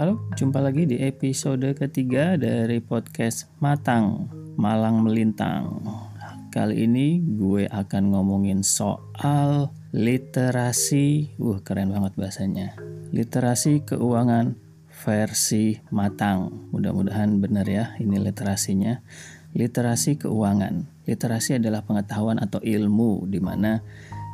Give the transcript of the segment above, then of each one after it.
Halo, jumpa lagi di episode ketiga dari podcast Matang Malang Melintang. Kali ini gue akan ngomongin soal literasi. Wah, keren banget bahasanya. Literasi keuangan versi matang. Mudah-mudahan benar ya ini literasinya. Literasi keuangan. Literasi adalah pengetahuan atau ilmu di mana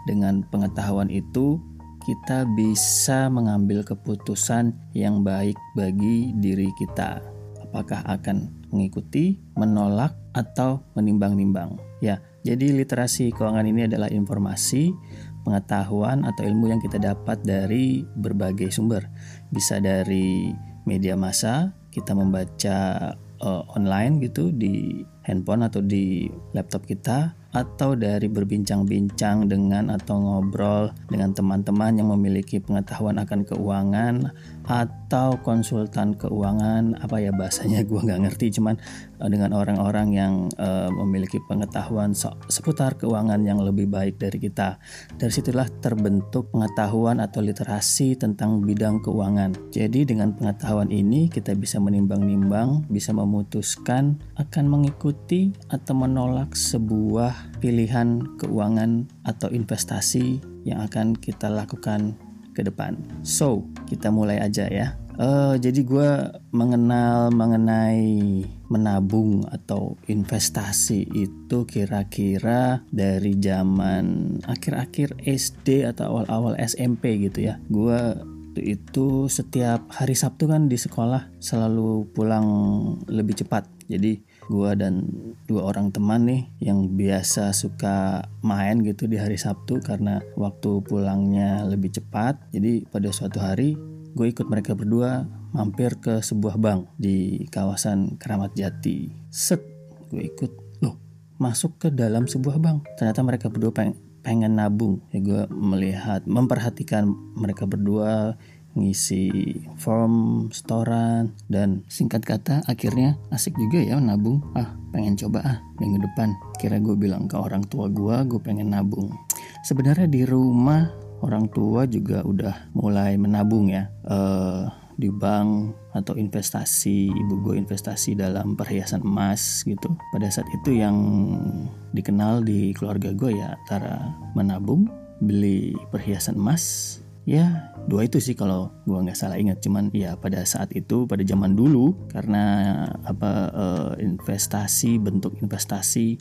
dengan pengetahuan itu kita bisa mengambil keputusan yang baik bagi diri kita. Apakah akan mengikuti, menolak, atau menimbang-nimbang? Ya, jadi literasi keuangan ini adalah informasi, pengetahuan, atau ilmu yang kita dapat dari berbagai sumber. Bisa dari media massa, kita membaca uh, online gitu di handphone atau di laptop kita atau dari berbincang-bincang dengan atau ngobrol dengan teman-teman yang memiliki pengetahuan akan keuangan atau konsultan keuangan apa ya bahasanya? Gue nggak ngerti cuman uh, dengan orang-orang yang uh, memiliki pengetahuan so seputar keuangan yang lebih baik dari kita. Dari situlah terbentuk pengetahuan atau literasi tentang bidang keuangan. Jadi dengan pengetahuan ini kita bisa menimbang-nimbang bisa memutuskan akan mengikuti atau menolak sebuah pilihan keuangan atau investasi yang akan kita lakukan ke depan. So, kita mulai aja ya. Uh, jadi gue mengenal mengenai menabung atau investasi itu kira-kira dari zaman akhir-akhir SD atau awal-awal SMP gitu ya. Gue itu setiap hari Sabtu kan di sekolah selalu pulang lebih cepat. Jadi gue dan dua orang teman nih yang biasa suka main gitu di hari Sabtu karena waktu pulangnya lebih cepat. Jadi pada suatu hari gue ikut mereka berdua mampir ke sebuah bank di kawasan Keramat Jati. Set gue ikut. Loh masuk ke dalam sebuah bank. Ternyata mereka berdua pengen pengen nabung. Ya gue melihat memperhatikan mereka berdua ngisi form setoran dan singkat kata akhirnya asik juga ya nabung. Ah pengen coba ah minggu depan. Kira gue bilang ke orang tua gue gue pengen nabung. Sebenarnya di rumah orang tua juga udah mulai menabung ya. Uh, di bank atau investasi ibu gue investasi dalam perhiasan emas gitu. Pada saat itu yang dikenal di keluarga gue ya antara menabung beli perhiasan emas ya dua itu sih kalau gua nggak salah ingat. Cuman ya pada saat itu pada zaman dulu karena apa uh, investasi bentuk investasi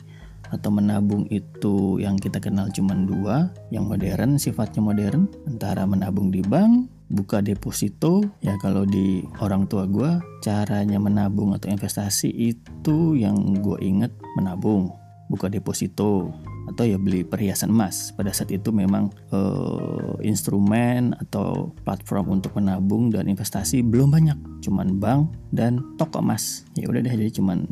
atau menabung itu yang kita kenal cuman dua yang modern sifatnya modern antara menabung di bank buka deposito ya kalau di orang tua gue caranya menabung atau investasi itu yang gue inget menabung buka deposito atau ya beli perhiasan emas. Pada saat itu memang uh, instrumen atau platform untuk menabung dan investasi belum banyak, cuman bank dan toko emas. Ya udah deh jadi cuman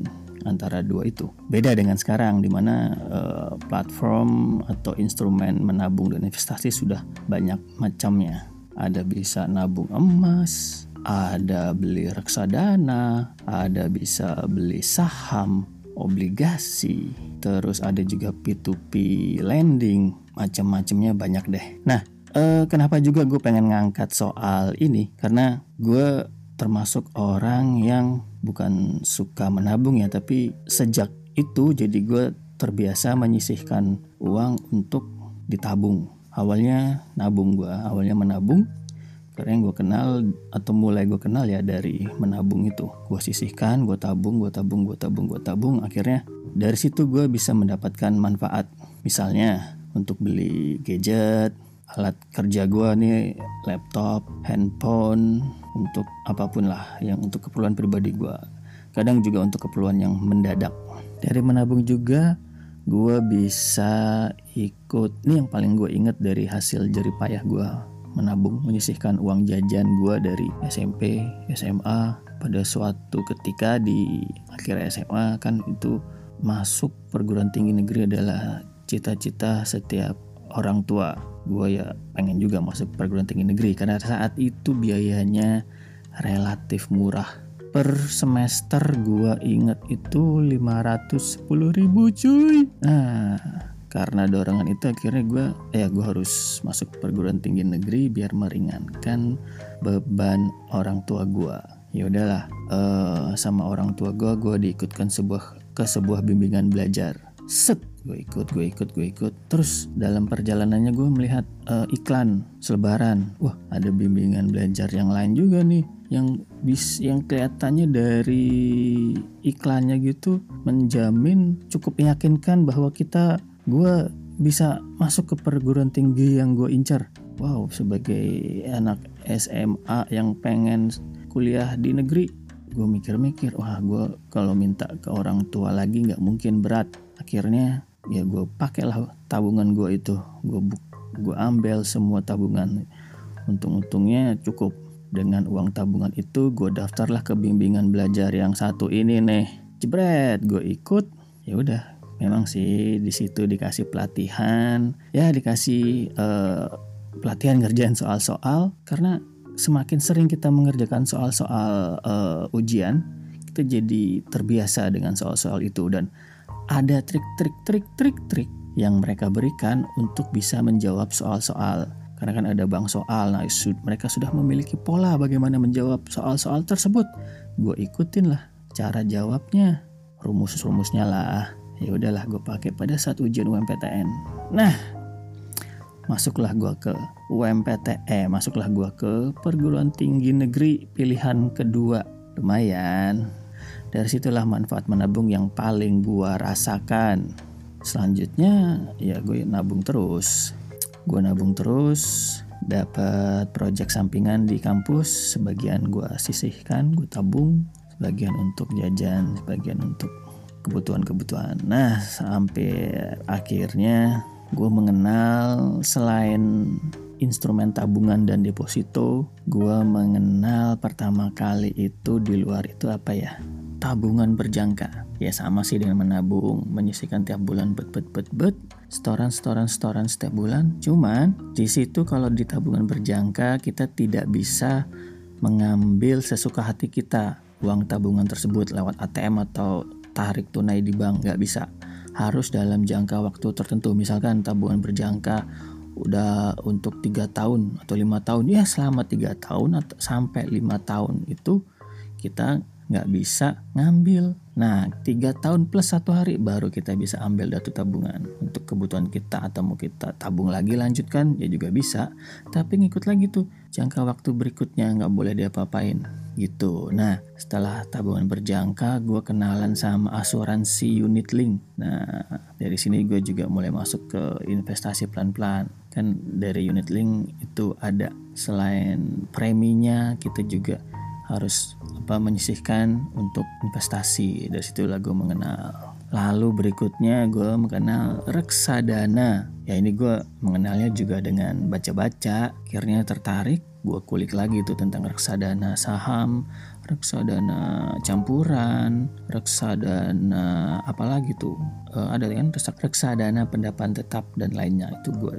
antara dua itu. Beda dengan sekarang di mana uh, platform atau instrumen menabung dan investasi sudah banyak macamnya. Ada bisa nabung emas, ada beli reksadana, ada bisa beli saham, obligasi, terus ada juga P2P lending, macam-macamnya banyak deh. Nah, eh, kenapa juga gue pengen ngangkat soal ini? Karena gue termasuk orang yang bukan suka menabung ya, tapi sejak itu jadi gue terbiasa menyisihkan uang untuk ditabung. Awalnya nabung gue, awalnya menabung, karena yang gue kenal atau mulai gue kenal ya dari menabung itu. Gue sisihkan gue tabung gue tabung gue tabung gue tabung. Akhirnya dari situ gue bisa mendapatkan manfaat. Misalnya untuk beli gadget alat kerja gue nih laptop handphone untuk apa pun lah yang untuk keperluan pribadi gue kadang juga untuk keperluan yang mendadak. Dari menabung juga gue bisa ikut. Ini yang paling gue inget dari hasil jeripayah gue menabung menyisihkan uang jajan gue dari SMP SMA pada suatu ketika di akhir SMA kan itu masuk perguruan tinggi negeri adalah cita-cita setiap orang tua gue ya pengen juga masuk perguruan tinggi negeri. Karena saat itu biayanya relatif murah. Per semester gue inget itu 510 ribu cuy. Nah karena dorongan itu akhirnya gue ya gue harus masuk perguruan tinggi negeri biar meringankan beban orang tua gue ya udahlah uh, sama orang tua gue gue diikutkan sebuah ke sebuah bimbingan belajar. Set gue ikut gue ikut gue ikut. Terus dalam perjalanannya gue melihat uh, iklan selebaran. Wah ada bimbingan belajar yang lain juga nih yang bis yang kelihatannya dari iklannya gitu menjamin cukup meyakinkan bahwa kita gue bisa masuk ke perguruan tinggi yang gue incar. Wow sebagai anak SMA yang pengen kuliah di negeri gue mikir-mikir wah gue kalau minta ke orang tua lagi nggak mungkin berat. Akhirnya ya gue pakailah tabungan gue itu. Gue gue ambil semua tabungan. Untung-untungnya cukup. Dengan uang tabungan itu gue daftarlah ke bimbingan belajar yang satu ini nih. Jebret gue ikut. Ya udah memang sih di situ dikasih pelatihan. Ya dikasih uh, pelatihan ngerjain soal-soal. Karena semakin sering kita mengerjakan soal-soal uh, ujian kita jadi terbiasa dengan soal-soal itu. Dan ada trik-trik trik-trik trik yang mereka berikan untuk bisa menjawab soal-soal. Karena kan ada bank soal nah mereka sudah memiliki pola bagaimana menjawab soal-soal tersebut. Gue ikutin lah cara jawabnya. Rumus-rumusnya lah ya udahlah gue pakai pada saat ujian UMPTN nah masuklah gue ke UMPTE masuklah gue ke perguruan tinggi negeri pilihan kedua. Lumayan. Dari situlah manfaat menabung yang paling gue rasakan. Selanjutnya ya gue nabung terus. Gue nabung terus dapat proyek sampingan di kampus sebagian gue sisihkan gue tabung sebagian untuk jajan sebagian untuk kebutuhan-kebutuhan. Nah, sampai akhirnya gue mengenal selain instrumen tabungan dan deposito, gue mengenal pertama kali itu di luar itu apa ya? Tabungan berjangka. Ya sama sih dengan menabung, menyisihkan tiap bulan bet bet bet bet, setoran setoran setoran setiap bulan. Cuman di situ kalau di tabungan berjangka kita tidak bisa mengambil sesuka hati kita uang tabungan tersebut lewat ATM atau tarik tunai di bank nggak bisa. Harus dalam jangka waktu tertentu. Misalkan tabungan berjangka udah untuk tiga tahun atau lima tahun ya selama tiga tahun atau sampai lima tahun itu kita nggak bisa ngambil. Nah, tiga tahun plus satu hari baru kita bisa ambil datu tabungan untuk kebutuhan kita atau mau kita tabung lagi lanjutkan ya juga bisa. Tapi ngikut lagi tuh jangka waktu berikutnya nggak boleh diapa-apain gitu. Nah, setelah tabungan berjangka, gue kenalan sama asuransi unit link. Nah, dari sini gue juga mulai masuk ke investasi pelan-pelan. Kan dari unit link itu ada selain preminya, kita juga harus apa menyisihkan untuk investasi. Dari situ gue mengenal. Lalu berikutnya gue mengenal reksadana. Ya ini gue mengenalnya juga dengan baca-baca. Akhirnya tertarik gue kulik lagi tuh tentang reksadana saham, reksadana campuran, reksadana apalagi tuh uh, ada kan reksadana pendapat tetap dan lainnya itu gue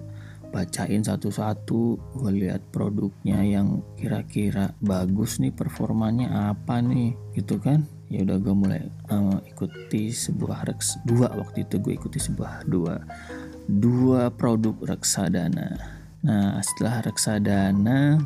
bacain satu-satu gue lihat produknya yang kira-kira bagus nih performanya apa nih gitu kan. Ya udah gue mulai uh, ikuti sebuah reks dua waktu itu gue ikuti sebuah dua dua produk reksadana. Nah setelah reksadana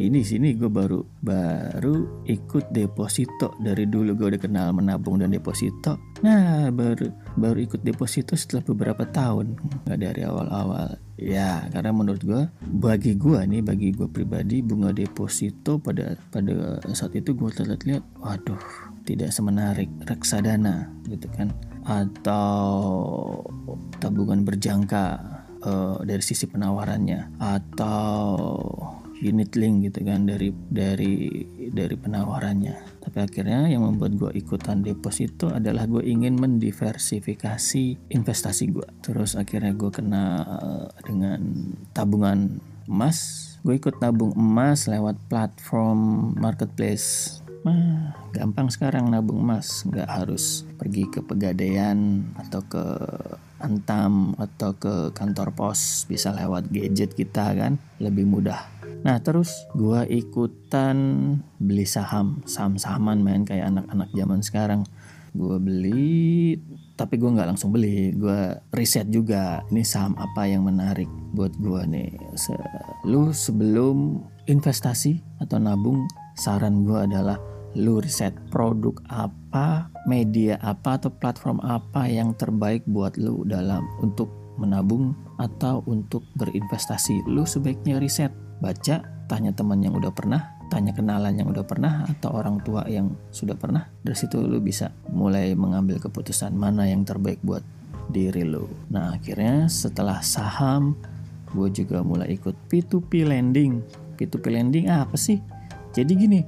ini sini gue baru baru ikut deposito. Dari dulu gue udah kenal menabung dan deposito. Nah baru baru ikut deposito setelah beberapa tahun. Nggak dari awal-awal ya karena menurut gue bagi gue nih bagi gue pribadi bunga deposito pada pada saat itu gue terlihat-lihat waduh tidak semenarik reksadana gitu kan? Atau tabungan berjangka uh, dari sisi penawarannya. Atau unit link gitu kan dari dari dari penawarannya tapi akhirnya yang membuat gue ikutan deposito adalah gue ingin mendiversifikasi investasi gue terus akhirnya gue kena dengan tabungan emas. Gue ikut nabung emas lewat platform marketplace. Nah, gampang sekarang nabung emas, nggak harus pergi ke pegadaian atau ke antam atau ke kantor pos, bisa lewat gadget kita kan, lebih mudah. Nah terus gue ikutan beli saham, saham-sahaman main kayak anak-anak zaman sekarang. gue beli tapi gue nggak langsung beli. Gue riset juga ini saham apa yang menarik buat gue nih. Lu sebelum investasi atau nabung saran gue adalah lu riset produk apa media apa atau platform apa yang terbaik buat lu dalam untuk menabung atau untuk berinvestasi. Lu sebaiknya riset baca tanya teman yang udah pernah tanya kenalan yang udah pernah atau orang tua yang sudah pernah dari situ lu bisa mulai mengambil keputusan mana yang terbaik buat diri lu. Nah akhirnya setelah saham gue juga mulai ikut P2P lending. P2P lending apa sih? Jadi gini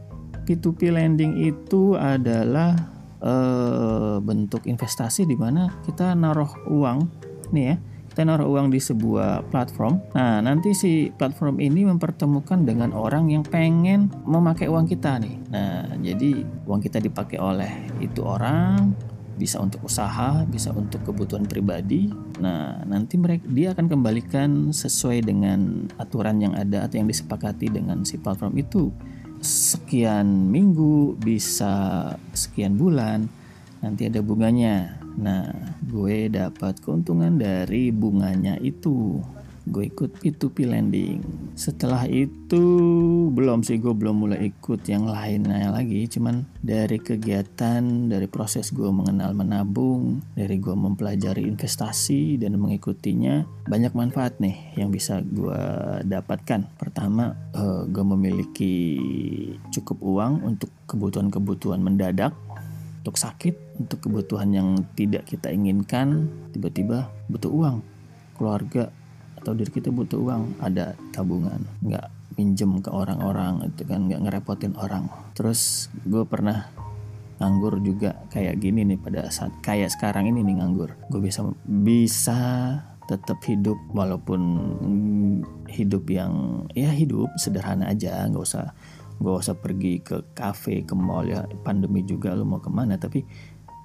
P2P lending itu adalah uh, bentuk investasi di mana kita naruh uang nih ya naruh uang di sebuah platform. Nah, nanti si platform ini mempertemukan dengan orang yang pengen memakai uang kita nih. Nah, jadi uang kita dipakai oleh itu orang, bisa untuk usaha, bisa untuk kebutuhan pribadi. Nah, nanti mereka dia akan kembalikan sesuai dengan aturan yang ada atau yang disepakati dengan si platform itu. Sekian minggu, bisa sekian bulan, nanti ada bunganya. Nah, gue dapat keuntungan dari bunganya itu. Gue ikut P2P lending. Setelah itu belum sih gue belum mulai ikut yang lainnya lagi. Cuman dari kegiatan, dari proses gue mengenal menabung, dari gue mempelajari investasi dan mengikutinya banyak manfaat nih yang bisa gue dapatkan. Pertama, uh, gue memiliki cukup uang untuk kebutuhan-kebutuhan mendadak untuk sakit, untuk kebutuhan yang tidak kita inginkan, tiba-tiba butuh uang, keluarga atau diri kita butuh uang, ada tabungan, nggak minjem ke orang-orang itu kan. Nggak ngerepotin orang. Terus gue pernah nganggur juga kayak gini nih pada saat kayak sekarang ini nih nganggur, gue bisa bisa tetap hidup walaupun hidup yang ya hidup sederhana aja. Nggak usah gak usah pergi ke cafe ke mall ya. Pandemi juga lo mau ke mana. Tapi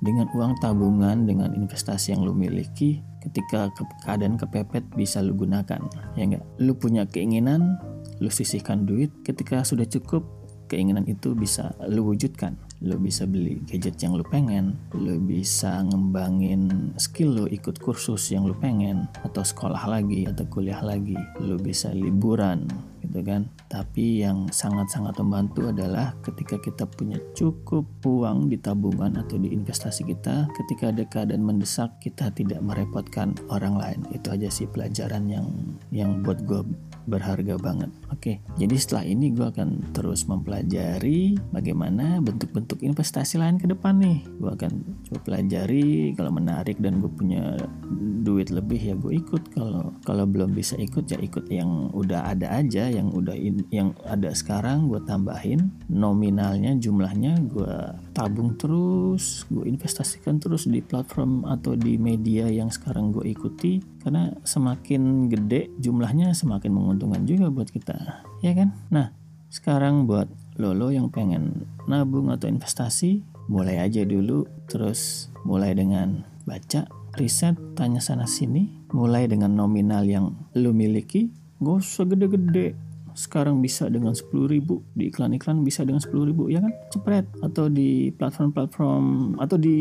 dengan uang tabungan dengan investasi yang lo miliki ketika ke keadaan kepepet bisa lo gunakan ya enggak lo punya keinginan lo sisihkan duit ketika sudah cukup keinginan itu bisa lo wujudkan lo bisa beli gadget yang lo pengen lo bisa ngembangin skill lo ikut kursus yang lo pengen atau sekolah lagi atau kuliah lagi. Lo bisa liburan gitu kan? Tapi yang sangat-sangat membantu adalah ketika kita punya cukup uang di tabungan atau di investasi kita ketika ada keadaan mendesak kita tidak merepotkan orang lain. Itu aja sih pelajaran yang yang buat gue berharga banget. Oke jadi setelah ini gue akan terus mempelajari bagaimana bentuk-bentuk investasi lain ke depan nih. Gue akan coba pelajari kalau menarik dan gue punya duit lebih ya gue ikut. Kalau kalau belum bisa ikut ya ikut yang udah ada aja yang udah in, yang ada sekarang gue tambahin. Nominalnya jumlahnya gue tabung terus gue investasikan terus di platform atau di media yang sekarang gue ikuti karena semakin gede jumlahnya semakin menguntungkan juga buat kita ya kan? Nah sekarang buat lolo yang pengen nabung atau investasi mulai aja dulu terus mulai dengan baca riset tanya sana sini mulai dengan nominal yang lo miliki gak usah gede-gede sekarang bisa dengan 10 ribu di iklan-iklan bisa dengan 10 ribu ya kan? Cepret. Atau di platform-platform atau di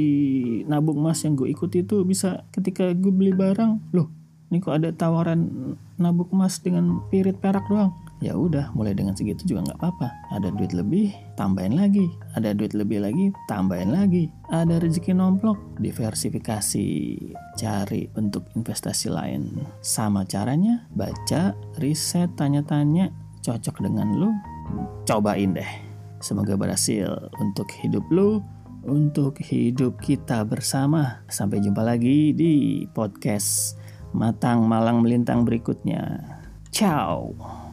nabung emas yang gue ikuti itu bisa ketika gue beli barang loh ini kok ada tawaran nabung emas dengan pirit perak doang? Ya udah mulai dengan segitu juga nggak apa-apa. Ada duit lebih tambahin lagi. Ada duit lebih lagi tambahin lagi. Ada rezeki nomplok. Diversifikasi cari bentuk investasi lain. Sama caranya baca riset tanya-tanya cocok dengan lu, cobain deh. Semoga berhasil untuk hidup lu, untuk hidup kita bersama. Sampai jumpa lagi di podcast Matang Malang Melintang berikutnya. Ciao.